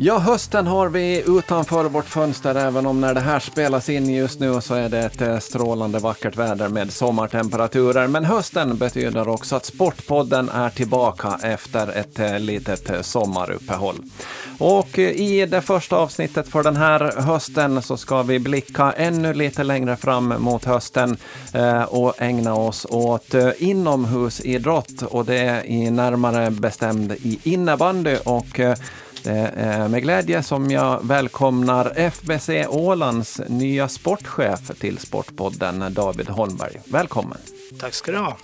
Ja, hösten har vi utanför vårt fönster, även om när det här spelas in just nu så är det ett eh, strålande vackert väder med sommartemperaturer. Men hösten betyder också att Sportpodden är tillbaka efter ett eh, litet eh, sommaruppehåll. Och i det första avsnittet för den här hösten så ska vi blicka ännu lite längre fram mot hösten och ägna oss åt inomhusidrott och det är i närmare bestämd i innebandy och det är med glädje som jag välkomnar FBC Ålands nya sportchef till Sportpodden, David Holmberg. Välkommen! Tack ska du ha!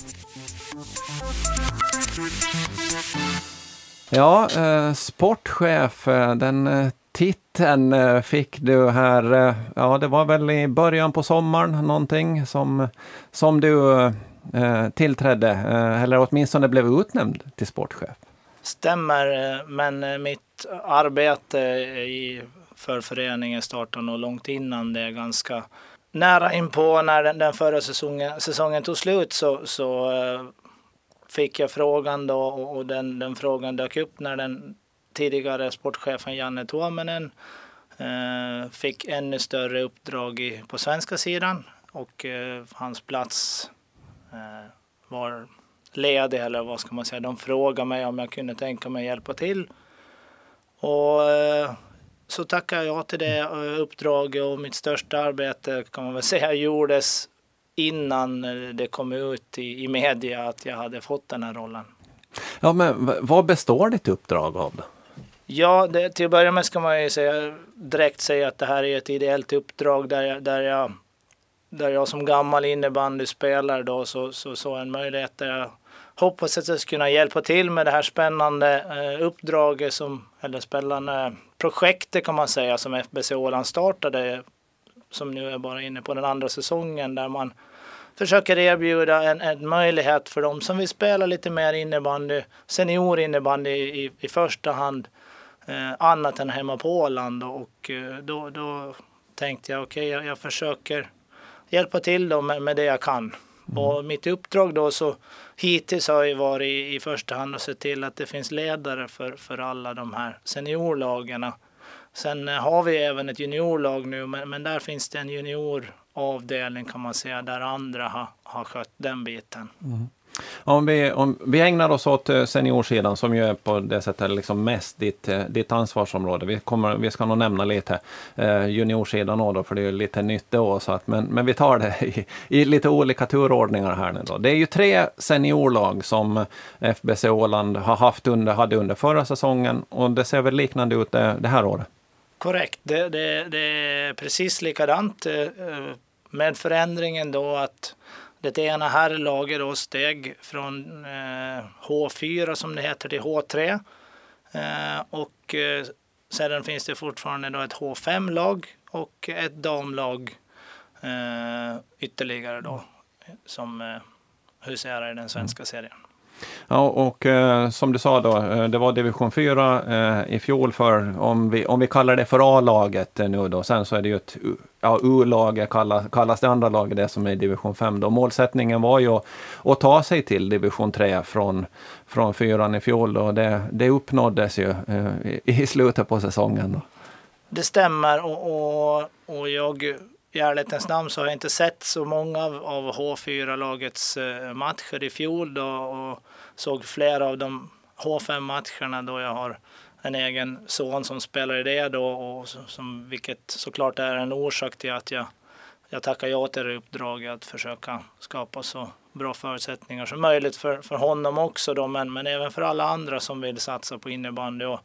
Ja, eh, sportchef, eh, den eh, titeln fick du här, ja det var väl i början på sommaren någonting som, som du tillträdde, eller åtminstone blev utnämnd till sportchef. Stämmer, eh, men eh, mitt arbete i, för föreningen startade nog långt innan det. Ganska nära inpå när den, den förra säsongen, säsongen tog slut så, så eh, fick jag frågan då och, och den, den, frågan dök upp när den tidigare sportchefen Janne Tuominen eh, fick ännu större uppdrag i, på svenska sidan och eh, hans plats var ledig eller vad ska man säga. De frågade mig om jag kunde tänka mig hjälpa till. Och eh, så tackade jag till det eh, uppdraget och mitt största arbete kan man väl säga gjordes innan det kom ut i, i media att jag hade fått den här rollen. Ja, men vad består ditt uppdrag av? Ja, det, till att börja med ska man ju säga, direkt säga att det här är ett ideellt uppdrag där jag, där jag, där jag som gammal innebandyspelare då så, så, så en möjlighet där jag hoppas att jag ska kunna hjälpa till med det här spännande eh, uppdraget som, eller spännande projektet kan man säga som FBC Åland startade som nu är bara inne på den andra säsongen där man försöker erbjuda en, en möjlighet för dem som vill spela lite mer innebandy, seniorinnebandy i, i första hand, eh, annat än hemma på Åland. Och eh, då, då tänkte jag okej, okay, jag, jag, försöker hjälpa till dem med, med det jag kan. Mm. Och mitt uppdrag då så hittills har ju varit i första hand att se till att det finns ledare för, för alla de här seniorlagarna. Sen eh, har vi även ett juniorlag nu, men, men där finns det en junioravdelning kan man säga, där andra har, har skött den biten. Mm. Om vi, om vi ägnar oss åt eh, seniorsidan som ju är på det sättet liksom mest ditt, eh, ditt ansvarsområde. Vi, kommer, vi ska nog nämna lite eh, juniorsidan då, för det är ju lite nytt då. Så att, men, men vi tar det i, i, lite olika turordningar här nu då. Det är ju tre seniorlag som eh, FBC Åland har haft under, hade under förra säsongen och det ser väl liknande ut det, det här året? Korrekt, det, det, det är precis likadant med förändringen då att det ena herrlaget då steg från eh, H4 som det heter till H3. Eh, och eh, sedan finns det fortfarande då ett H5-lag och ett damlag eh, ytterligare då som eh, huserar i den svenska serien. Ja, och eh, som du sa då, eh, det var division 4 eh, i fjol för, om vi, om vi kallar det för A-laget eh, nu då, sen så är det ju ett ja, U-lag kallas, kallas det andra laget, det som är division 5 då. Målsättningen var ju att, att ta sig till division 3 från, från fyran i fjol och det, det uppnåddes ju eh, i, i slutet på säsongen. Då. Det stämmer och, och, och jag i ärlighetens namn så har jag inte sett så många av, H4-lagets eh, matcher i fjol då och såg flera av de H5-matcherna då jag har en egen son som spelar i det då och som, vilket såklart är en orsak till att jag, jag tackar ja till det uppdraget att försöka skapa så bra förutsättningar som möjligt för, för honom också då men, men även för alla andra som vill satsa på innebandy. Och,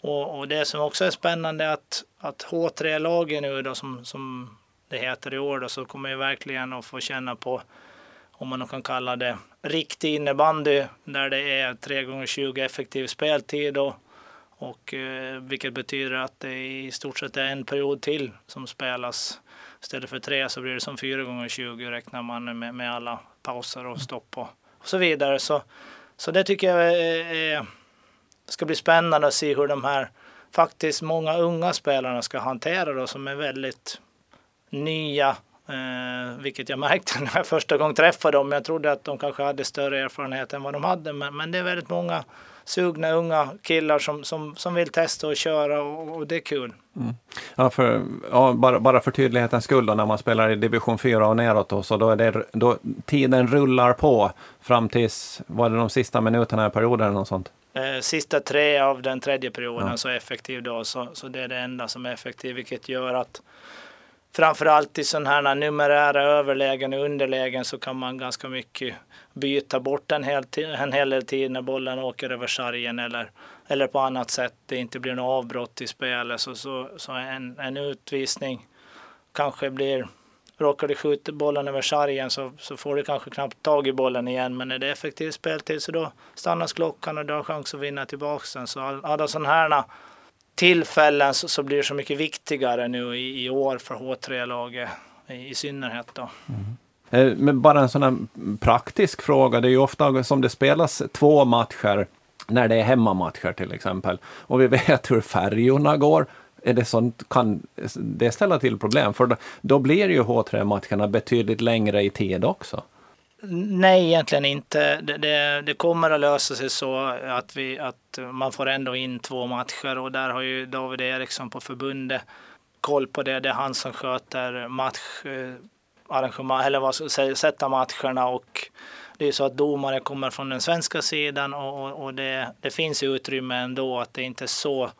och, och det som också är spännande är att, att H3-lagen nu då som, som det heter i år då, så kommer jag verkligen att få känna på, om man kan kalla det, riktig innebandy där det är 3 gånger 20 effektiv speltid och, och eh, vilket betyder att det i stort sett är en period till som spelas. Istället för tre så blir det som 4 gånger 20 räknar man med, med alla pauser och stopp och, och så vidare. Så, så det tycker jag är, är, ska bli spännande att se hur de här faktiskt många unga spelarna ska hantera då som är väldigt nya Eh, vilket jag märkte när jag första gången träffade dem. Jag trodde att de kanske hade större erfarenhet än vad de hade. Men, men det är väldigt många sugna unga killar som, som, som vill testa och köra och, och det är kul. Mm. Ja, för, ja, bara, bara för tydlighetens skull då, när man spelar i division 4 och neråt då, så då är det, då, tiden rullar på fram tills, var det de sista minuterna i perioden eller något sånt? Eh, sista tre av den tredje perioden ja. så effektiv då, så, så det är det enda som är effektivt, vilket gör att framförallt i sådana här numerära överlägen och underlägen så kan man ganska mycket byta bort en hel, en hel del tid när bollen åker över sargen eller, eller på annat sätt det inte blir något avbrott i spelet. Så, så, så en, en utvisning kanske blir Råkar du skjuta bollen över sargen så, så får du kanske knappt tag i bollen igen. Men är det effektiv speltid så då stannas klockan och du har chans att vinna tillbaka den. Så alla sådana här tillfällen så, så blir det så mycket viktigare nu i, i år för H3-laget i, i, synnerhet. Då. Mm. Eh, men bara en sån här praktisk fråga. Det är ju ofta som det spelas två matcher när det är hemmamatcher till exempel. Och vi vet hur färjorna går. Är det sånt, kan det ställa till problem? För då, då blir ju H3-matcherna betydligt längre i tid också. Nej, egentligen inte. Det, det, det, kommer att lösa sig så att, vi, att man får ändå in två matcher och där har ju David Eriksson på förbundet koll på det. Det är han som sköter matcharrangemang, eh, eller vad ska jag sätta matcherna och det är så att domare kommer från den svenska sidan och, och, och det, det finns utrymme ändå att det inte är så,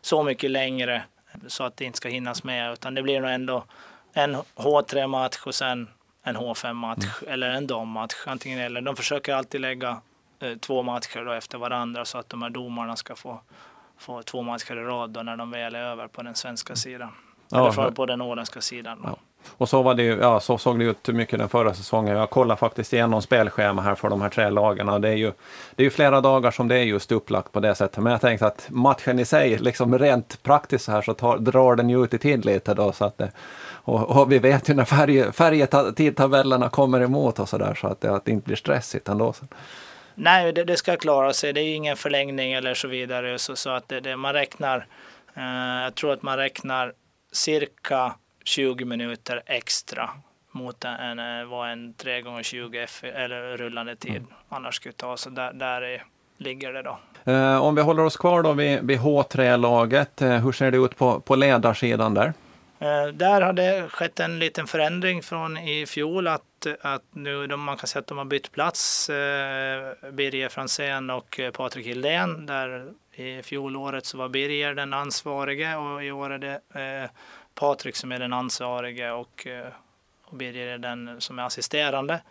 så mycket längre så att det inte ska hinnas med utan det blir nog ändå en H3-match och sen en H5-match mm. eller en dammatch. Antingen eller. De försöker alltid lägga eh, två matcher då efter varandra så att de här domarna ska få, få två matcher i rad då när de väl är över på den svenska sidan. Ja, eller på den åländska sidan. Ja. Och så, var det, ja, så såg det ut mycket den förra säsongen. Jag kollar faktiskt igenom spelschema här för de här tre lagarna. Det är ju, det är ju flera dagar som det är just upplagt på det sättet. Men jag tänkte att matchen i sig, liksom rent praktiskt så här, så tar, drar den ju ut i tid lite då. Så att det, och, och, vi vet ju när färg, färgetidtabellerna kommer emot och så där så att det, att det inte blir stressigt ändå. Sen. Nej, det, det, ska klara sig. Det är ingen förlängning eller så vidare. Så, så att det, det, man räknar, eh, jag tror att man räknar cirka 20 minuter extra mot en, en, vad en 3 gånger 20 eller rullande tid mm. annars skulle ta. Så där, där är, ligger det då. Eh, om vi håller oss kvar då vid, vid H3-laget, eh, hur ser det ut på, på ledarsidan där? Eh, där har det skett en liten förändring från i fjol att, att nu de, man kan säga att de har bytt plats. Eh, Birger Fransén och eh, Patrik Hildén. Där i fjolåret så var Birger den ansvarige och i år är det eh, Patrik som är den ansvarige och, eh, och Birger är den som är assisterande.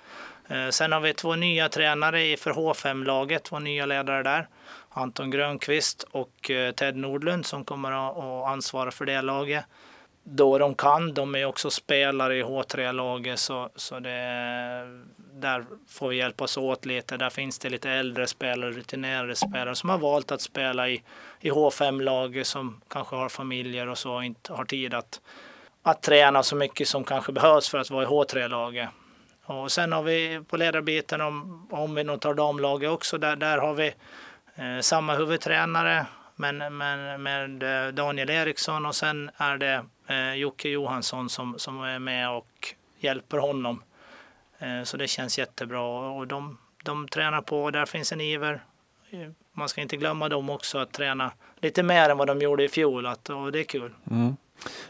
Eh, sen har vi två nya tränare för H5-laget, två nya ledare där. Anton Grönqvist och eh, Ted Nordlund som kommer att ansvara för det laget då de kan. De är också spelare i H3-laget så, så det, där får vi hjälpas åt lite. Där finns det lite äldre spelare, rutinerade spelare som har valt att spela i, i H5-laget som kanske har familjer och så och inte har tid att, att träna så mycket som kanske behövs för att vara i H3-laget. Och sen har vi på ledarbiten, om, om vi nog tar damlaget också, där, där har vi eh, samma huvudtränare men, men med Daniel Eriksson och sen är det eh, Jocke Johansson som, som är med och hjälper honom. Eh, så det känns jättebra och de, de tränar på och där finns en iver. Man ska inte glömma dem också att träna lite mer än vad de gjorde i fjol att, och det är kul. Mm.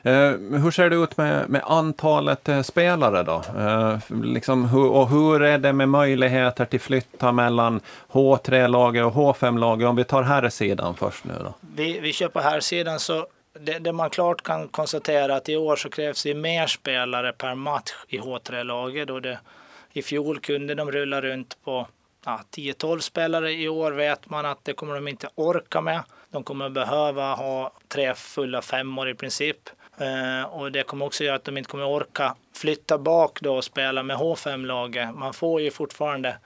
Eh, hur ser det ut med, med antalet eh, spelare då? Eh, liksom, hur, och hur är det med möjligheter till flytta mellan H3-laget och H5-laget? Om vi tar här sidan först nu då. Vi, vi kör på här sidan så det, det, man klart kan konstatera att i år så krävs det mer spelare per match i H3-laget. Då det, I fjol kunde de rulla runt på ja, 10-12 spelare. I år vet man att det kommer de inte orka med. De kommer behöva ha tre fulla femmor i princip. Eh, och det kommer också göra att de inte kommer orka flytta bak då och spela med H5-laget. Man får ju fortfarande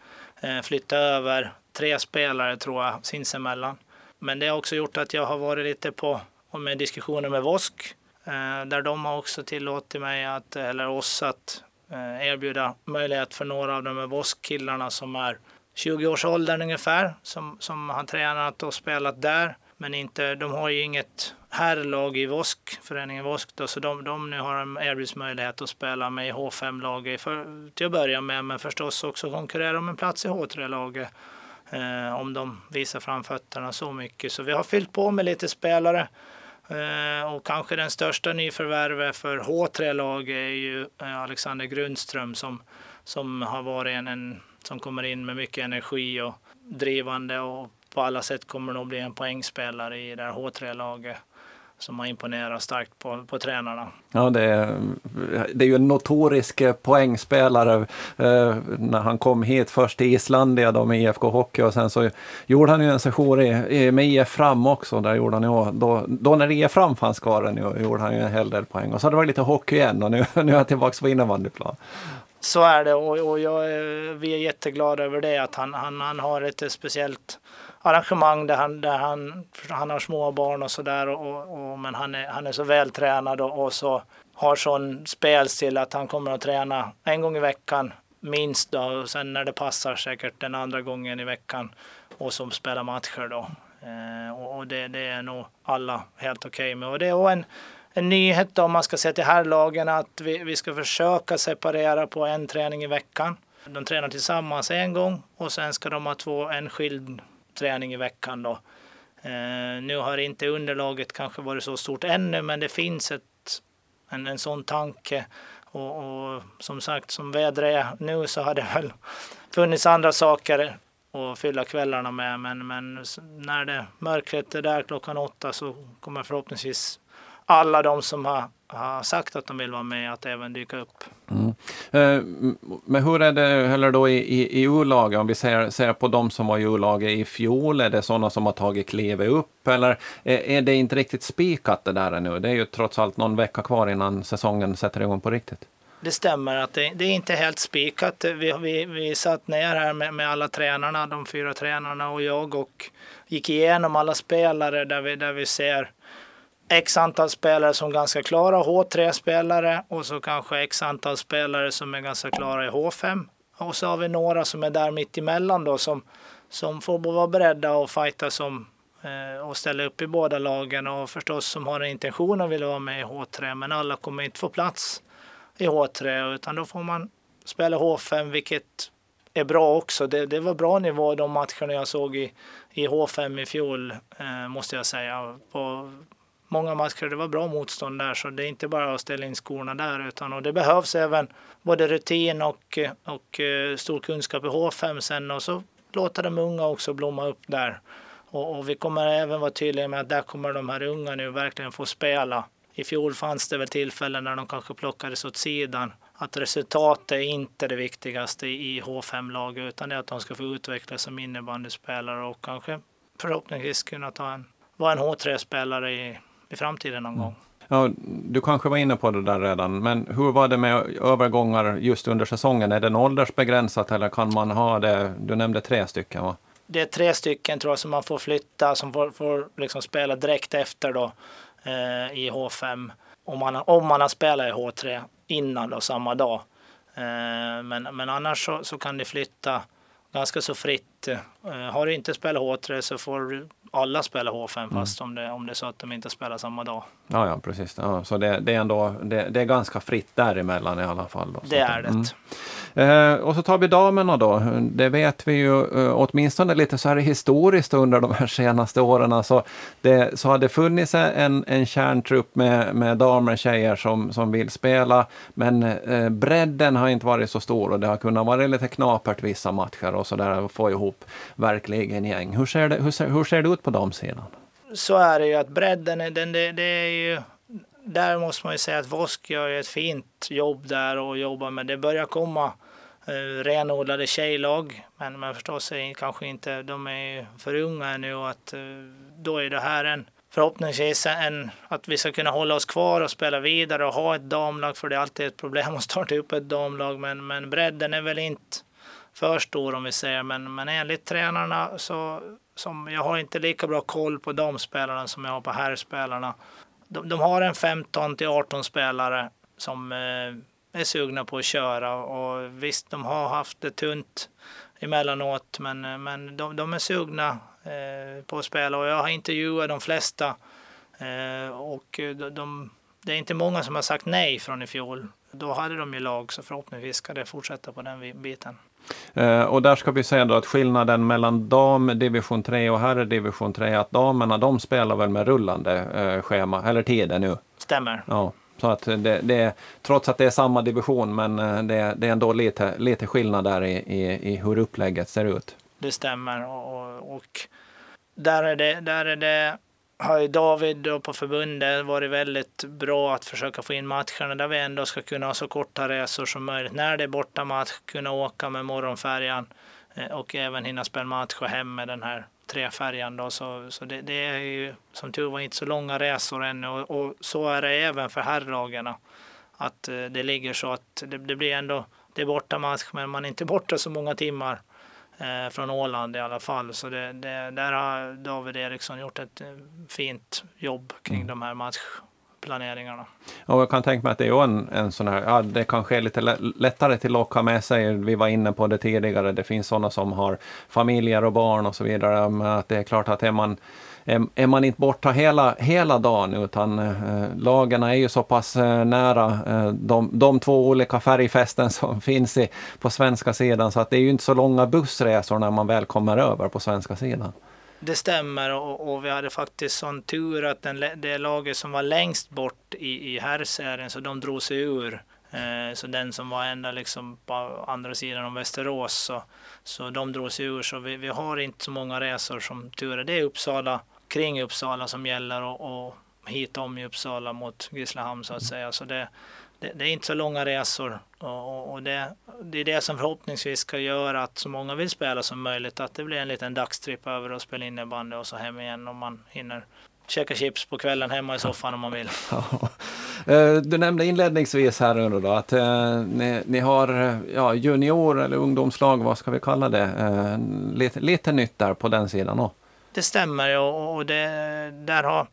eh, flytta över tre spelare tror jag sinsemellan. Men det har också gjort att jag har varit lite på och med diskussioner med Vosk eh, där de har också tillåtit mig att, eller oss att eh, erbjuda möjlighet för några av de här Vosk-killarna som är 20-årsåldern ungefär, som, som har tränat och spelat där men inte, de har ju inget herrlag i Vosk, föreningen Vosk då, så de, de nu har erbjuds möjlighet att spela med i H5-laget till att börja med, men förstås också konkurrera om en plats i H3-laget eh, om de visar framfötterna så mycket. Så vi har fyllt på med lite spelare Eh, och kanske den största nyförvärvet för H3-laget är ju eh, Alexander Grundström som, som har varit en, en som kommer in med mycket energi och drivande och på alla sätt kommer nog bli en poängspelare i det här H3-laget som har imponerat starkt på, på tränarna. Ja, det är, det är ju en notorisk poängspelare. Eh, när han kom hit först till Islandia då med IFK Hockey och sen så gjorde han ju en session i, med IF Fram också. Där gjorde han ju, då, då när IF Fram fanns kvar nu gjorde han ju en hel del poäng. Och så har det varit lite hockey igen och nu, nu är han tillbaka på innebandyplan. Så är det och, och jag, vi är jätteglada över det att han, han, han har ett speciellt arrangemang där han, där han, han har små barn och sådär. Och, och, men han är, han är så vältränad och, och så har sån spelstil att han kommer att träna en gång i veckan minst då. Och sen när det passar säkert den andra gången i veckan och som spelar matcher då. Eh, och, och det, det, är nog alla helt okej okay med. Och det är en, en nyhet då om man ska se till herrlagen att vi, vi ska försöka separera på en träning i veckan. De tränar tillsammans en gång och sen ska de ha två, en skild träning i veckan. Då. Eh, nu har inte underlaget kanske varit så stort ännu, men det finns ett, en, en sån tanke. Och, och som sagt, som vädret är nu så har det väl funnits andra saker att fylla kvällarna med. Men, men när det mörkret är där klockan åtta så kommer förhoppningsvis alla de som har, har sagt att de vill vara med att även dyka upp. Mm. Eh, men hur är det heller då i, i, i U-laget? Om vi ser, ser på de som var i U-laget i fjol, är det sådana som har tagit klivet upp eller är, är det inte riktigt spikat det där ännu? Det är ju trots allt någon vecka kvar innan säsongen sätter igång på riktigt. Det stämmer att det, det är inte helt spikat. Vi, vi, vi satt ner här med, med alla tränarna, de fyra tränarna och jag och gick igenom alla spelare där vi, där vi ser x antal spelare som är ganska klara H3-spelare och så kanske x antal spelare som är ganska klara i H5. Och så har vi några som är där mitt emellan då som, som får vara beredda och fighta som, eh, och ställa upp i båda lagen och förstås som har en intention att vilja vara med i H3 men alla kommer inte få plats i H3 utan då får man spela H5 vilket är bra också. Det, det var bra nivå de matcherna jag såg i, i H5 i fjol eh, måste jag säga. På, många matcher. Det var bra motstånd där så det är inte bara att ställa in skorna där utan och det behövs även både rutin och, och eh, stor kunskap i H5 sen och så låta de unga också blomma upp där. Och, och, vi kommer även vara tydliga med att där kommer de här unga nu verkligen få spela. I fjol fanns det väl tillfällen när de kanske plockades åt sidan. Att resultatet är inte det viktigaste i H5-laget utan det är att de ska få utvecklas som innebandyspelare och kanske förhoppningsvis kunna ta en, vara en H3-spelare i, i framtiden någon mm. gång. Ja, du kanske var inne på det där redan, men hur var det med övergångar just under säsongen? Är det åldersbegränsat eller kan man ha det? Du nämnde tre stycken va? Det är tre stycken tror jag som man får flytta, som får, får liksom spela direkt efter då eh, i H5. Om man, om man har spelat i H3 innan då, samma dag. Eh, men, men annars så, så kan det flytta ganska så fritt. Eh, har du inte spelat H3 så får alla spela H5 mm. fast om, det, om det är så att de inte spelar samma dag. Ja, ja precis. Ja, så det, det är ändå det, det, är ganska fritt däremellan i alla fall. Då, det är det. Mm. Eh, och så tar vi damerna då. Det vet vi ju eh, åtminstone lite så här historiskt under de här senaste åren. Så det så har det funnits en, en kärntrupp med, med damer och tjejer som, som vill spela, men eh, bredden har inte varit så stor och det har kunnat vara lite knapert vissa matcher och så där att få ihop verkligen gäng. Hur ser det, hur ser, hur ser det ut på damsidan? Så är det ju att bredden, den, det, det är ju där måste man ju säga att Vosk gör ett fint jobb där och jobbar med. Det börjar komma eh, renodlade tjejlag. Men, men förstås är kanske inte, de är för unga ännu och att eh, då är det här en förhoppningsvis en, att vi ska kunna hålla oss kvar och spela vidare och ha ett damlag för det är alltid ett problem att starta upp ett damlag men, men bredden är väl inte för stor om vi säger men, men enligt tränarna så som jag har inte lika bra koll på de spelarna som jag har på herrspelarna. De, de har en 15 till 18 spelare som eh, är sugna på att köra och visst, de har haft det tunt emellanåt. Men, eh, men de, de är sugna eh, på att spela och jag har intervjuat de flesta. Eh, och eh, de, de, det är inte många som har sagt nej från i fjol. Då hade de ju lag så förhoppningsvis ska det fortsätta på den biten. Eh, och där ska vi säga då att skillnaden mellan dam division 3 och herr division 3 att damerna de spelar väl med rullande eh, schema eller tider nu? Stämmer. Ja. Så att det, det, trots att det är samma division, men eh, det, det är ändå lite, lite skillnad där i, i, i hur upplägget ser ut. Det stämmer och, och där, är det, där är det, har ju David och på förbundet varit väldigt bra att försöka få in matcherna där vi ändå ska kunna ha så korta resor som möjligt. När det är bortamatch, kunna åka med morgonfärjan eh, och även hinna spela match och hem med den här trefärjan. Då, så så det, det, är ju som tur var inte så långa resor ännu och, och så är det även för herrlagarna. Att eh, det ligger så att det, det, blir ändå, det är bortamatch men man är inte borta så många timmar eh, från Åland i alla fall. Så det, det, där har David Eriksson gjort ett eh, fint jobb kring mm. de här matcherna planeringarna. Och jag kan tänka mig att det är en, en sån här, ja, det kanske är lite lättare till att locka med sig. Vi var inne på det tidigare, det finns sådana som har familjer och barn och så vidare. Men att det är klart att är man är, man inte borta hela, hela dagen utan eh, lagen är ju så pass eh, nära eh, de, de två olika färgfästen som finns i, på svenska sidan så att det är ju inte så långa bussresor när man väl kommer över på svenska sidan. Det stämmer och, och, vi hade faktiskt sån tur att den, det laget som var längst bort i, i herrserien så de drog sig ur. Eh, så den som var ända liksom på andra sidan om Västerås så, så de drog sig ur. Så vi, vi har inte så många resor som tur är. Det är Uppsala, kring Uppsala som gäller och, och hit om i Uppsala mot Grisslehamn så att säga. Så det, det, det, är inte så långa resor och, och det, det, är det som förhoppningsvis ska göra att så många vill spela som möjligt. Att det blir en liten dagstripp över och spela innebandy och så hem igen om man hinner käka chips på kvällen hemma i soffan om man vill. Eh, du nämnde inledningsvis här nu då att eh, ni, ni, har ja, junior eller ungdomslag, vad ska vi kalla det, eh, lite, lite nytt där på den sidan också. Det stämmer och, och det, där har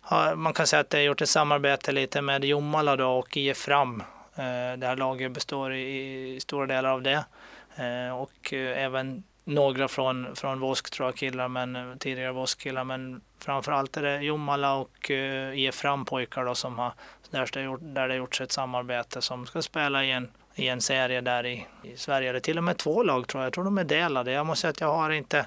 har, man kan säga att det har gjort ett samarbete lite med Jomala då och IF Fram. Eh, det här laget består i, i stora delar av det. Eh, och eh, även några från, från Vosk tror jag killar, men tidigare Vosk-killar. Men framförallt är det Jomala och uh, IF Fram pojkar då som har, där det, gjort, där det gjorts ett samarbete som ska spela i en, i en serie där i, i Sverige. Det är till och med två lag tror jag. Jag tror de är delade. Jag måste säga att jag har inte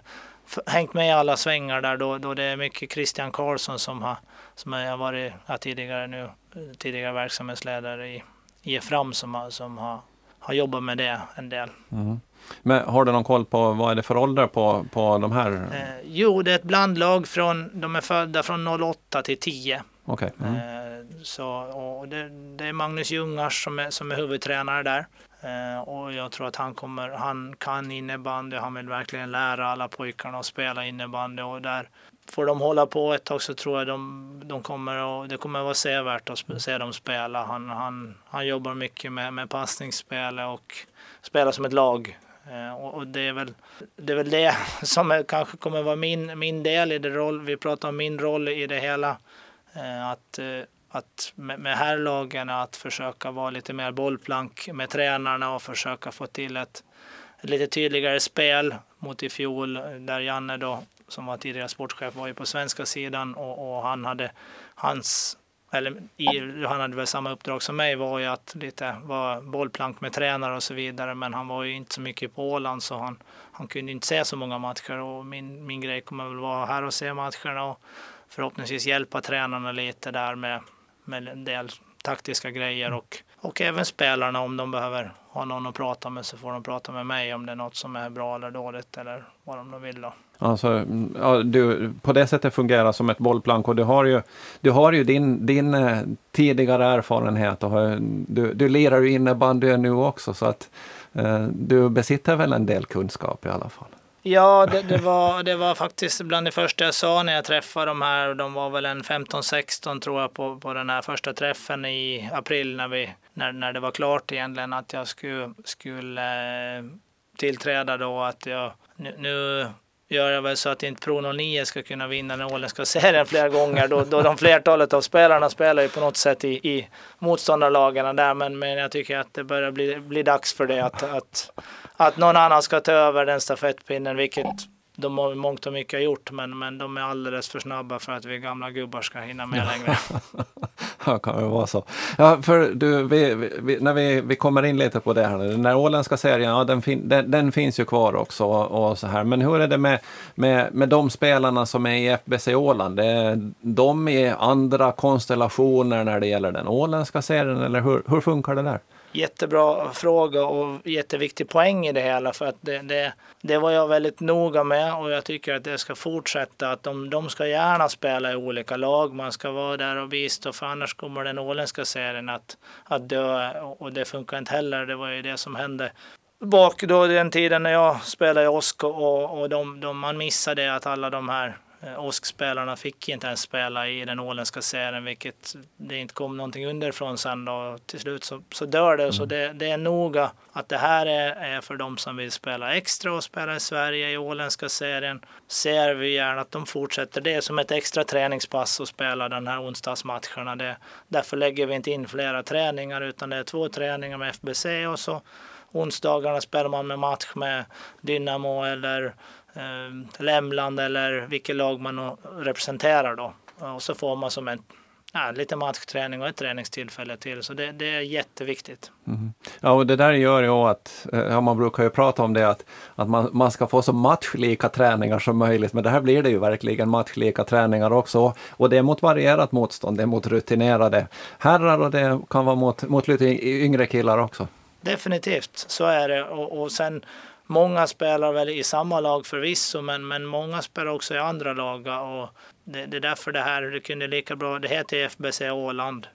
hängt med i alla svängar där då, då det är mycket Christian Karlsson som har, som har varit ja, tidigare nu, tidigare verksamhetsledare i IF Fram som, har, som har, har jobbat med det en del. Mm. Men har du någon koll på vad är det för ålder på, på de här? Eh, jo, det är ett blandlag från, de är födda från 08 till 10. Okay. Mm. Eh, så, och det, det, är Magnus Ljungars som är, som är huvudtränare där. Eh, och jag tror att han kommer, han kan innebandy, han vill verkligen lära alla pojkarna att spela innebandy och där får de hålla på ett tag så tror jag de, de kommer och det kommer att vara sevärt att se dem spela. Han, han, han jobbar mycket med, med passningsspel och spelar som ett lag. Eh, och, och, det, är väl, det är väl det som är, kanske kommer att vara min, min del i det roll, vi pratar om min roll i det hela. Eh, att eh, att med, med här lagen att försöka vara lite mer bollplank med tränarna och försöka få till ett, ett lite tydligare spel mot i fjol där Janne då som var tidigare sportchef var ju på svenska sidan och, och han hade hans eller i, han hade väl samma uppdrag som mig var ju att lite vara bollplank med tränare och så vidare men han var ju inte så mycket på Åland så han, han kunde inte se så många matcher. Och min, min grej kommer väl vara här och se matcherna och förhoppningsvis hjälpa tränarna lite där med med en del taktiska grejer och, och även spelarna om de behöver ha någon att prata med så får de prata med mig om det är något som är bra eller dåligt eller vad de vill då. Alltså, ja, du, på det sättet fungerar som ett bollplank och du har ju, du har ju din, din eh, tidigare erfarenhet och har, du, du lirar ju innebandy nu också så att eh, du besitter väl en del kunskap i alla fall. Ja, det, det, var, det var faktiskt bland det första jag sa när jag träffade de här. De var väl en 15-16 tror jag på, på den här första träffen i april när, vi, när, när det var klart egentligen att jag skulle, skulle tillträda då. Att jag, nu, nu göra väl så att inte Pro 09 ska kunna vinna den åländska serien flera gånger. Då, då de flertalet av spelarna spelar ju på något sätt i, i motståndarlagarna där. Men, men jag tycker att det börjar bli, bli dags för det att, att, att någon annan ska ta över den stafettpinnen vilket de har mångt och mycket gjort, men, men de är alldeles för snabba för att vi gamla gubbar ska hinna med längre. ja, kan det vara så. Ja, för du, vi, vi, när vi, vi kommer in lite på det här, den där åländska serien, ja, den, fin, den, den, finns ju kvar också och, och, så här. Men hur är det med, med, med de spelarna som är i FBC Åland? Är de i andra konstellationer när det gäller den åländska serien, eller hur, hur funkar det där? Jättebra fråga och jätteviktig poäng i det hela för att det, det, det, var jag väldigt noga med och jag tycker att det ska fortsätta. Att de, de ska gärna spela i olika lag. Man ska vara där och bistå för annars kommer den åländska serien att, att dö och det funkar inte heller. Det var ju det som hände bak då den tiden när jag spelade i OSK och, och de, de, man missade att alla de här Åskspelarna fick inte ens spela i den åländska serien, vilket det inte kom någonting underifrån sen då. Till slut så, så dör det. Mm. Så det, det, är noga att det här är, är, för de som vill spela extra och spela i Sverige i åländska serien. Ser vi gärna att de fortsätter det som ett extra träningspass och spela den här onsdagsmatcherna. Det, därför lägger vi inte in flera träningar utan det är två träningar med FBC och så onsdagarna spelar man med match med Dynamo eller eh, Lämland eller vilket lag man representerar då. Och så får man som en ja, lite matchträning och ett träningstillfälle till. Så det, det är jätteviktigt. Mm. Ja, och det där gör ju att, eh, ja, man brukar ju prata om det att, att man, man ska få så matchlika träningar som möjligt, men det här blir det ju verkligen matchlika träningar också. Och det är mot varierat motstånd, det är mot rutinerade herrar och det kan vara mot, mot lite yngre killar också. Definitivt, så är det. Och, och sen Många spelar väl i samma lag förvisso, men, men många spelar också i andra lag. Och det, det är därför det här det kunde lika bra, det heter FBC Åland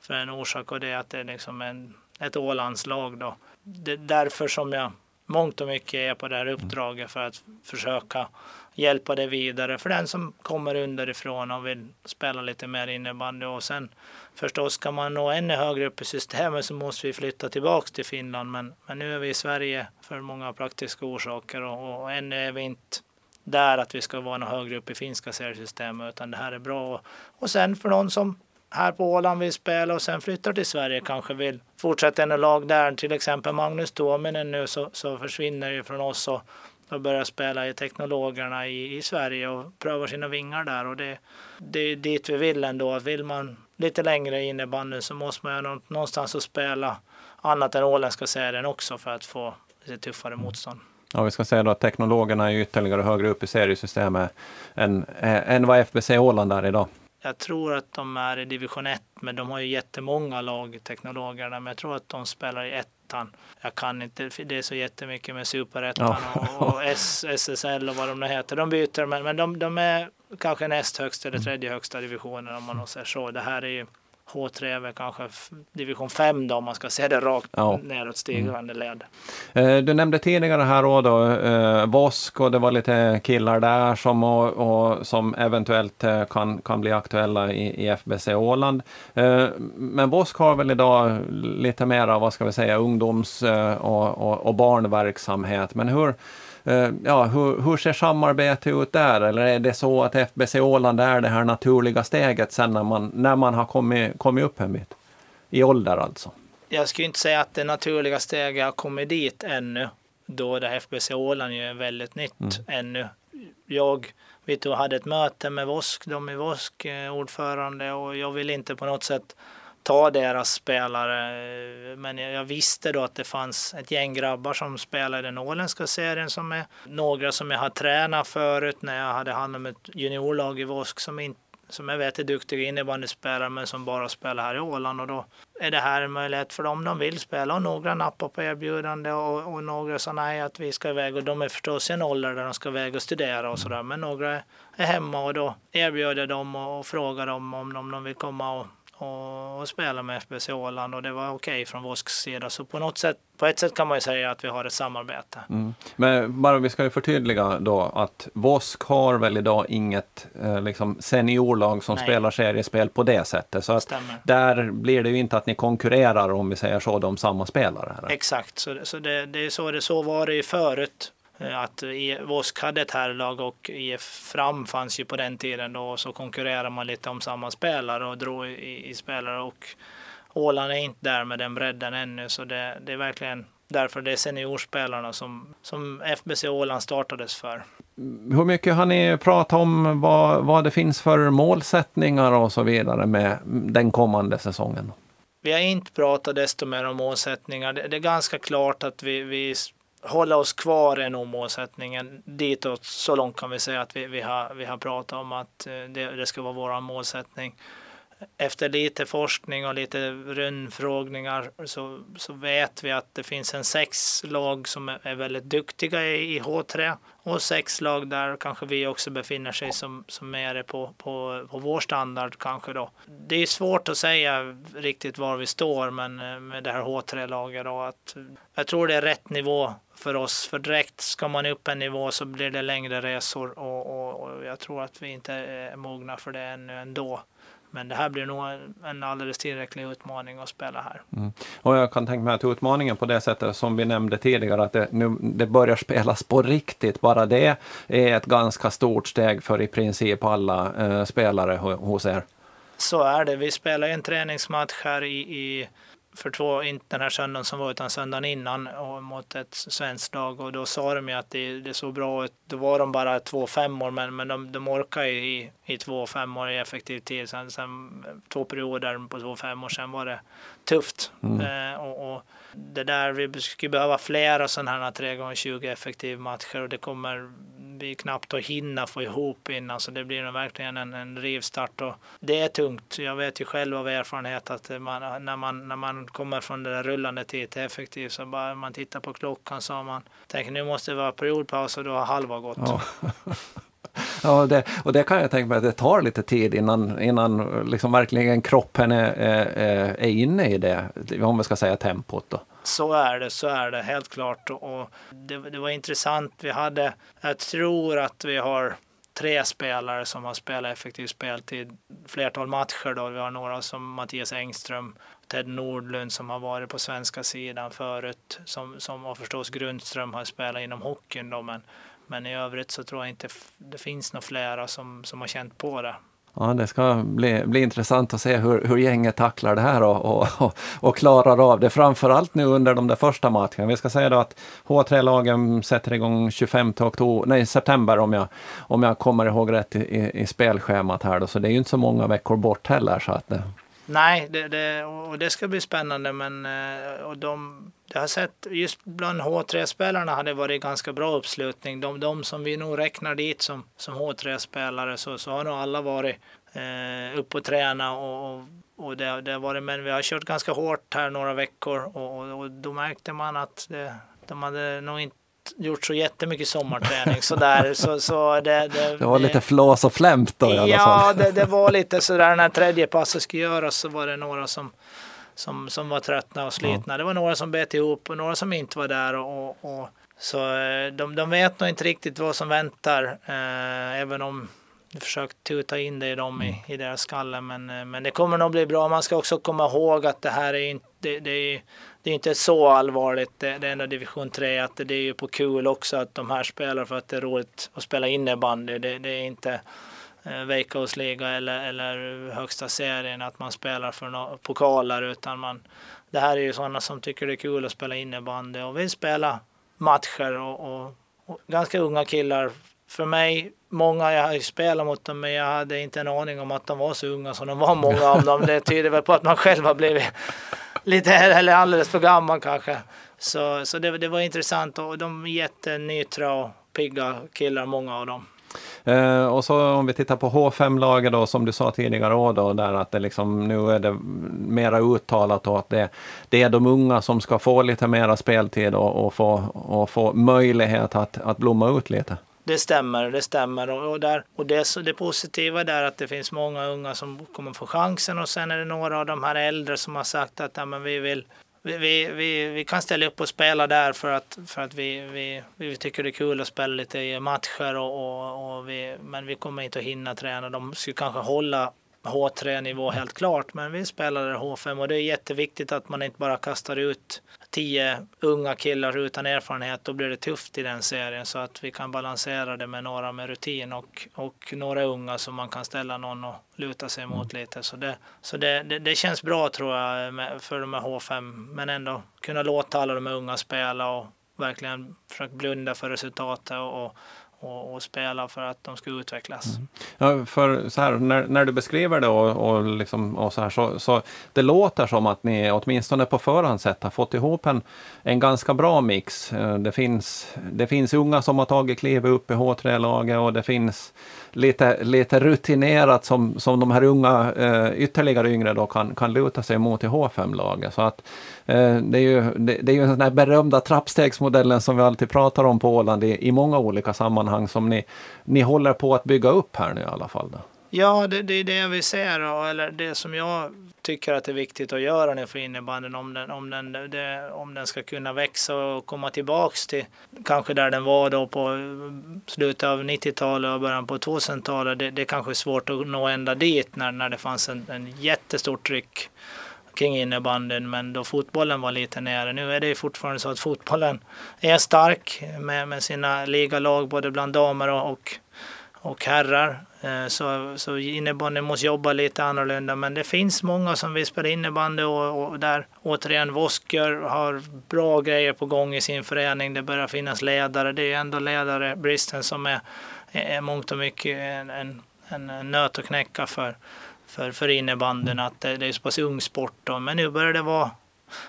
för en orsak och det är att det är liksom en, ett Ålandslag då. Det är därför som jag mångt och mycket är på det här uppdraget för att försöka hjälpa det vidare för den som kommer underifrån och vill spela lite mer innebandy. Och sen förstås ska man nå ännu högre upp i systemet så måste vi flytta tillbaks till Finland. Men, men nu är vi i Sverige för många praktiska orsaker och, och ännu är vi inte där att vi ska vara något högre upp i finska seriesystemet utan det här är bra. Och, och sen för någon som här på Åland vill spela och sen flyttar till Sverige kanske vill fortsätta en lag där. Till exempel Magnus Tuominen nu så, så försvinner ju från oss och, och börjar spela i Teknologerna i, i Sverige och prövar sina vingar där. Och det, det är dit vi vill ändå. Vill man lite längre i banden så måste man ju någonstans att spela annat än åländska serien också för att få lite tuffare motstånd. Ja, vi ska säga då att teknologerna är ytterligare högre upp i seriesystemet än, än vad FBC Åland är idag. Jag tror att de är i division 1, men de har ju jättemånga lag, teknologerna. Men jag tror att de spelar i ettan. Jag kan inte, det är så jättemycket med superettan ja. och, och SSL och vad de nu heter. De byter, men, men de, de är kanske näst högst eller tredje högsta divisionen om man säger så. Det här är ju H3 är kanske division 5 då om man ska se det rakt ja. neråt stigande led. Eh, du nämnde tidigare här då, då eh, Vosk och det var lite killar där som, och, och som eventuellt eh, kan, kan bli aktuella i, i FBC Åland. Eh, men Vosk har väl idag lite mer av, vad ska vi säga, ungdoms och, och, och barnverksamhet. Men hur ja, hur, hur ser samarbetet ut där? Eller är det så att FBC Åland är det här naturliga steget sen när man, när man har kommit, kommit upp en bit? I ålder alltså? Jag skulle inte säga att det naturliga steget har kommit dit ännu, då det FBC Åland är väldigt nytt mm. ännu. Jag vet du, hade ett möte med Vosk, de är Vosk eh, ordförande och jag vill inte på något sätt ta deras spelare. Eh, men jag visste då att det fanns ett gäng grabbar som spelade i den åländska serien som är några som jag har tränat förut när jag hade hand om ett juniorlag i Vosk som, inte, som jag vet är duktiga innebandyspelare men som bara spelar här i Åland och då är det här en möjlighet för dem. De vill spela och några nappar på erbjudande och, och några sa nej att vi ska iväg och de är förstås i en ålder där de ska iväg och studera och sådär men några är hemma och då erbjuder jag dem och, och frågar dem om om de vill komma och och, spela med FBC Åland och det var okej okay från Vosks sida. Så på något sätt, på ett sätt kan man ju säga att vi har ett samarbete. Mm. Men bara vi ska ju förtydliga då att Vosk har väl idag inget eh, liksom seniorlag som Nej. spelar seriespel på det sättet. Så att där blir det ju inte att ni konkurrerar om vi säger så, de samma spelare. Exakt, så, så det, det, är så, det, så var det ju förut. Att Vosk hade ett herrlag och IF Fram fanns ju på den tiden då så konkurrerade man lite om samma spelare och drog i, i spelare och Åland är inte där med den bredden ännu så det, det är verkligen därför det är seniorspelarna som, som FBC Åland startades för. Hur mycket har ni pratat om vad, vad det finns för målsättningar och så vidare med den kommande säsongen? Vi har inte pratat desto mer om målsättningar. Det, det är ganska klart att vi, vi Hålla oss kvar i nog målsättningen ditåt. Så långt kan vi säga att vi, vi, har, vi har pratat om att eh, det, det ska vara vår målsättning efter lite forskning och lite rundfrågningar så, så vet vi att det finns en sex lag som är väldigt duktiga i, i H3 och sex lag där kanske vi också befinner sig som, som är på, på, på vår standard kanske då. Det är svårt att säga riktigt var vi står men eh, med det här H3-laget då att eh, jag tror det är rätt nivå för oss. För direkt ska man upp en nivå så blir det längre resor och, och, och jag tror att vi inte är mogna för det ännu ändå. Men det här blir nog en alldeles tillräcklig utmaning att spela här. Mm. Och jag kan tänka mig att utmaningen på det sättet som vi nämnde tidigare, att det, nu, det börjar spelas på riktigt, bara det är ett ganska stort steg för i princip alla eh, spelare hos er. Så är det. Vi spelar en träningsmatch här i, i för två, inte den här söndagen som var utan söndagen innan och mot ett svenskt lag och då sa de ju att det, det såg bra ut. Då var de bara två femmor men, men de, de orkar ju i, i två femmor i effektiv tid. Sen, sen två perioder på två femmor, sen var det tufft. Mm. Eh, och, och, det där, vi skulle behöva flera sådana här 3 gånger 20 effektiv matcher och det kommer blir knappt att hinna få ihop innan så det blir verkligen en, en rivstart och det är tungt. Jag vet ju själv av erfarenhet att man, när, man, när man kommer från det där rullande tid till effektivt så bara man tittar på klockan så man tänker nu måste det vara periodpaus och då har halva gått. Ja. Ja, det, och det kan jag tänka mig att det tar lite tid innan, innan liksom verkligen kroppen är, är, är inne i det, om vi ska säga tempot. Då. Så är det, så är det helt klart. Och det, det var intressant. Vi hade, jag tror att vi har tre spelare som har spelat effektiv speltid flertal matcher. Då. Vi har några som Mattias Engström, Ted Nordlund som har varit på svenska sidan förut, som, som och förstås Grundström har spelat inom hockeyn. Då, men, men i övrigt så tror jag inte det finns några flera som, som har känt på det. Ja, det ska bli, bli intressant att se hur, hur gänget tacklar det här och, och, och, klarar av det. Framförallt nu under de där första matcherna. Vi ska säga då att H3-lagen sätter igång 25 oktober, nej, september om jag, om jag kommer ihåg rätt i, i, i spelschemat här. Då. Så det är ju inte så många veckor bort heller. Så att, Nej, det, det, och det ska bli spännande. Men eh, och de, jag har sett just bland H3-spelarna har det varit ganska bra uppslutning. De, de som vi nog räknar dit som, som H3-spelare så, så har nog alla varit eh, uppe och träna och, och, och det, det har varit, men vi har kört ganska hårt här några veckor och, och, och då märkte man att det, de hade nog inte gjort så jättemycket sommarträning sådär. Så, så det, det, det var lite flås och flämt då i alla ja, fall. Ja, det, det var lite sådär när tredje passet skulle göras så var det några som, som, som var tröttna och slitna. Ja. Det var några som bet ihop och några som inte var där. Och, och så eh, de, de vet nog inte riktigt vad som väntar, eh, även om vi försökt tuta in det i dem i, mm. i deras skalle. Men, eh, men det kommer nog bli bra. Man ska också komma ihåg att det här är inte, det, det är, det är inte så allvarligt. Det, är ändå division 3 att det, är ju på kul också att de här spelar för att det är roligt att spela innebandy. Det, det är inte eh, Veikkausliga eller, eller högsta serien att man spelar för no pokaler utan man det här är ju sådana som tycker det är kul att spela innebandy och vill spela matcher och, och, och ganska unga killar. För mig, många, jag har spelat mot dem men jag hade inte en aning om att de var så unga som de var många av dem. Det tyder väl på att man själv har blivit lite eller alldeles för gammal kanske. Så, så det, det var intressant och de är jättenytra och pigga killar, många av dem. Eh, och så om vi tittar på H5-laget då, som du sa tidigare då, där att det liksom, nu är det mera uttalat och att det, det är de unga som ska få lite mera speltid och, och, få, och få möjlighet att, att blomma ut lite. Det stämmer, det stämmer. Och, och, där, och det, det positiva är att det finns många unga som kommer få chansen och sen är det några av de här äldre som har sagt att ja, men vi vill vi, vi, vi, kan ställa upp och spela där för att, för att vi, vi, vi tycker det är kul att spela lite matcher och, och, och vi, men vi kommer inte att hinna träna. De skulle kanske hålla H3-nivå helt klart, men vi spelar H5 och det är jätteviktigt att man inte bara kastar ut tio unga killar utan erfarenhet, då blir det tufft i den serien. Så att vi kan balansera det med några med rutin och, och några unga som man kan ställa någon och luta sig mot mm. lite. Så det, så det, det, det känns bra tror jag för de här H5, men ändå kunna låta alla de unga spela och verkligen försöka blunda för resultatet och, och och, och, spela för att de ska utvecklas. Mm. Ja, för så här, när, när du beskriver det och, och, liksom, och så här, så, så det låter som att ni åtminstone på förhand sett har fått ihop en, en ganska bra mix. Eh, det finns, det finns unga som har tagit klivet upp i H3-laget och det finns lite, lite rutinerat som, som de här unga, eh, ytterligare yngre då kan, kan luta sig mot i H5-laget. Så att eh, det är ju, det, det är ju den här berömda trappstegsmodellen som vi alltid pratar om på Åland i, i många olika sammanhang som ni, ni håller på att bygga upp här nu i alla fall. Då. Ja, det, det är det vi ser, eller det som jag tycker att det är viktigt att göra nu för innebandyn om den, om den, det, om den ska kunna växa och komma tillbaks till kanske där den var då på slutet av 90-talet och början på 2000-talet. Det, det är kanske är svårt att nå ända dit när, när det fanns en, en jättestort tryck kring innebandyn men då fotbollen var lite nere. Nu är det fortfarande så att fotbollen är stark med, med sina ligalag både bland damer och, och, och herrar. Eh, så, så innebandyn måste jobba lite annorlunda men det finns många som vill spela innebandy och, och där återigen Vosker har bra grejer på gång i sin förening. Det börjar finnas ledare. Det är ändå ledare, bristen som är, är mångt och mycket en, en, en nöt att knäcka för, för, för innebandyn att det, det är så pass ung sport. Då. Men nu börjar det vara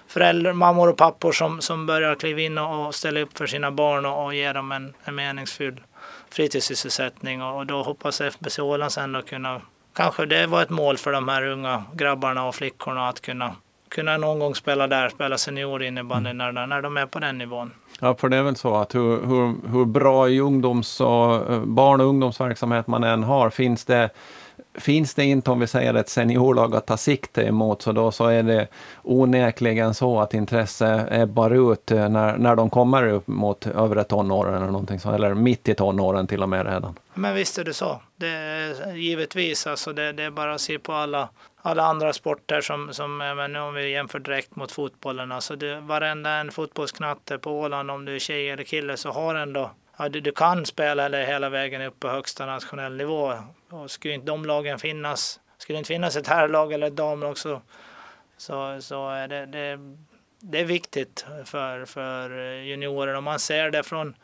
föräldrar, mammor och pappor som, som börjar kliva in och, och ställa upp för sina barn och, och ge dem en, en meningsfull fritidssysselsättning och då hoppas FBC Åland sen att kunna, kanske det var ett mål för de här unga grabbarna och flickorna att kunna, kunna någon gång spela där, spela seniorinnebandy mm. när, när de är på den nivån. Ja, för det är väl så att hur, hur, hur bra i ungdoms och eh, barn och ungdomsverksamhet man än har, finns det finns det inte, om vi säger ett seniorlag att ta sikte emot, så då så är det onekligen så att intresse ebbar ut eh, när, när de kommer upp mot övre tonåren eller någonting så, eller mitt i tonåren till och med redan. Men visst är det så. Det är, givetvis, alltså det, det är bara att se på alla, alla andra sporter som, som men om vi jämför direkt mot fotbollen. Alltså det, varenda en fotbollsknatte på Åland, om du är tjej eller kille, så har ändå ja, du, du kan spela eller hela vägen upp på högsta nationell nivå. Och skulle inte de lagen finnas, skulle det inte finnas ett herrlag eller ett damlag så, så, så är det, det, det är viktigt för, för juniorer. Och man ser det från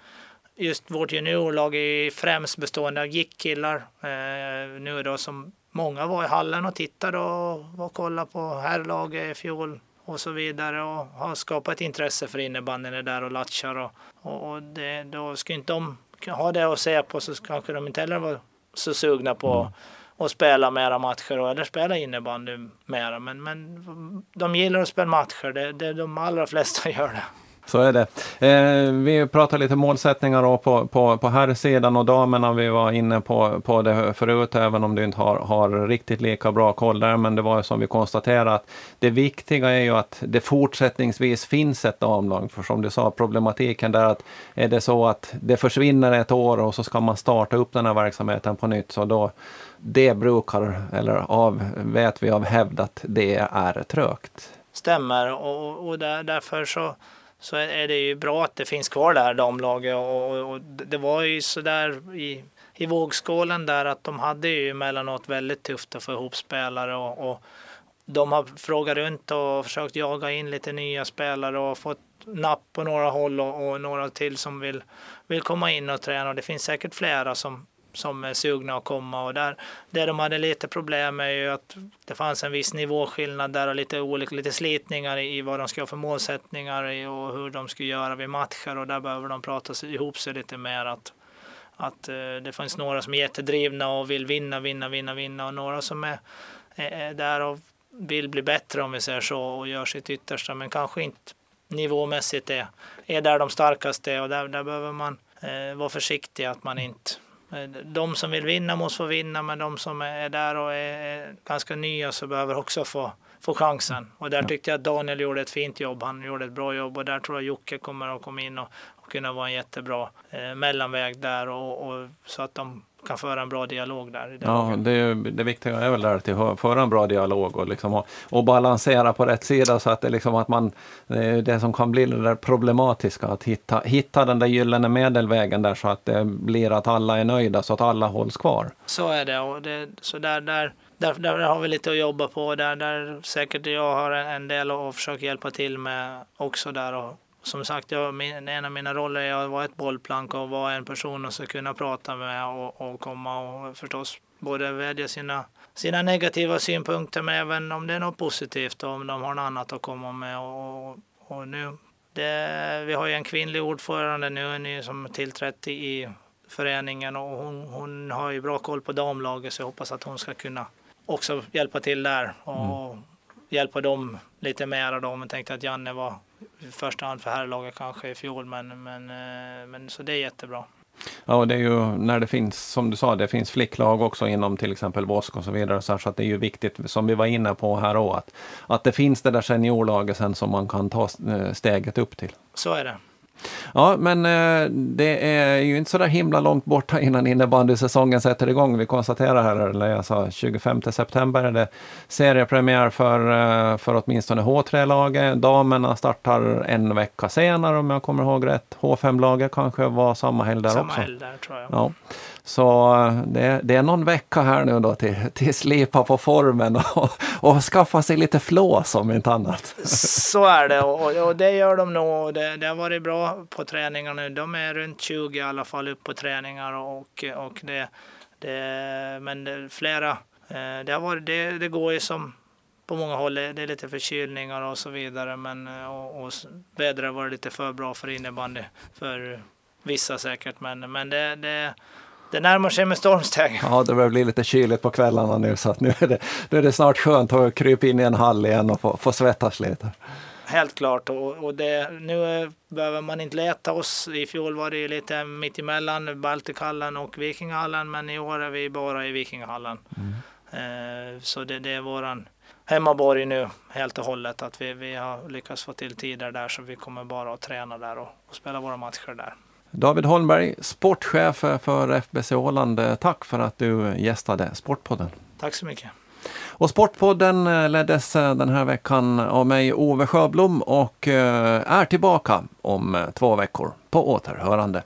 just vårt juniorlag är främst bestående av gick-killar eh, nu då som många var i hallen och tittade och, och kollade på herrlaget i fjol och så vidare och har skapat intresse för innebandyn där och latchar och, och, och det, då skulle inte de ha det att säga på så kanske de inte heller var så sugna på mm. att spela mera matcher eller spela innebandy mera. Men, men de gillar att spela matcher, det, det, de allra flesta gör det. Så är det. Eh, vi pratar lite målsättningar på, på, på här sidan och damerna. Vi var inne på, på det förut, även om du inte har, har riktigt lika bra koll där. Men det var ju som vi konstaterade att det viktiga är ju att det fortsättningsvis finns ett damlag. För som du sa, problematiken där att är det så att det försvinner ett år och så ska man starta upp den här verksamheten på nytt, så då det brukar, eller av, vet vi av hävd att det är trögt. Stämmer och, och där, därför så så är det ju bra att det finns kvar där damlaget. Och, och, och det var ju så där i, i vågskålen där att de hade ju emellanåt väldigt tufft att få ihop spelare och, och de har frågat runt och försökt jaga in lite nya spelare och fått napp på några håll och, och några till som vill, vill komma in och träna. Och det finns säkert flera som som är sugna att komma. Och där, det de hade lite problem med är ju att det fanns en viss nivåskillnad där och lite olika, lite slitningar i vad de ska ha för målsättningar och hur de ska göra vid matcher. Och där behöver de prata ihop sig lite mer att att eh, det finns några som är jättedrivna och vill vinna, vinna, vinna, vinna. Och några som är, är där och vill bli bättre om vi säger så och gör sitt yttersta. Men kanske inte nivåmässigt är, är där de starkaste och där, där behöver man eh, vara försiktig att man inte de som vill vinna måste få vinna, men de som är där och är ganska nya så behöver också få, få chansen. Och där tyckte jag att Daniel gjorde ett fint jobb. Han gjorde ett bra jobb och där tror jag Jocke kommer att komma in och, och kunna vara en jättebra eh, mellanväg där och, och, så att de kan föra en bra dialog där. Ja, det, det viktiga är väl där att föra en bra dialog och, liksom, och, och, balansera på rätt sida så att det, liksom att man, det som kan bli det där problematiska, att hitta, hitta den där gyllene medelvägen där så att det blir att alla är nöjda så att alla hålls kvar. Så är det och det, så där, där där, där har vi lite att jobba på. Där, där säkert jag har en del att försöka hjälpa till med också där. Och som sagt, jag, min, en av mina roller är att vara ett bollplank och vara en person som ska kunna prata med och, och komma och förstås både vädja sina, sina negativa synpunkter men även om det är något positivt och om de har något annat att komma med. Och, och nu, det, vi har ju en kvinnlig ordförande nu ny som tillträtt i föreningen och hon, hon har ju bra koll på damlaget så jag hoppas att hon ska kunna också hjälpa till där och mm hjälpa dem lite mer. Då. Men tänkte att Janne var i första hand för herrlaget kanske i fjol, men, men, eh, men så det är jättebra. Ja, och det är ju när det finns, som du sa, det finns flicklag också inom till exempel Vosk och så vidare. Så, så att det är ju viktigt, som vi var inne på här också, att, att det finns det där seniorlaget sen som man kan ta eh, steget upp till. Så är det. Ja, men eh, det är ju inte så där himla långt borta innan innebandysäsongen sätter igång. Vi konstaterar här, eller jag sa 25 september är det seriepremiär för, eh, för åtminstone H3-laget. Damerna startar en vecka senare om jag kommer ihåg rätt. H5-laget kanske var samma helg där samma också. Samma helg där tror jag. Ja. Så eh, det, det, är någon vecka här nu då till, till slipa på formen och, och skaffa sig lite flås om inte annat. Så är det och, och det gör de nog. Det, det har varit bra på träningar nu. De är runt 20 i alla fall upp på träningar och, och det, det men det, flera. Eh, det, har varit, det, det går ju som på många håll. Det är lite förkylningar och så vidare men eh, och, och vädret har varit lite för bra för innebandy för vissa säkert men, men det, det det närmar sig med stormsteg. Ja, det börjar bli lite kyligt på kvällarna nu så att nu är det, nu är det snart skönt att krypa in i en hall igen och få, få svettas lite. Helt klart och, och det, nu behöver man inte leta oss. I fjol var det lite mitt emellan Baltikhallen och Vikingahallen men i år är vi bara i Vikingahallen. Mm. Eh, så det, det är våran hemmaborg nu helt och hållet att vi, vi har lyckats få till tider där så vi kommer bara att träna där och, och spela våra matcher där. David Holmberg, sportchef för FBC Åland. Tack för att du gästade Sportpodden. Tack så mycket. Och Sportpodden eh, leddes eh, den här veckan av mig, Ove Sjöblom, och eh, är tillbaka om två veckor. På återhörande.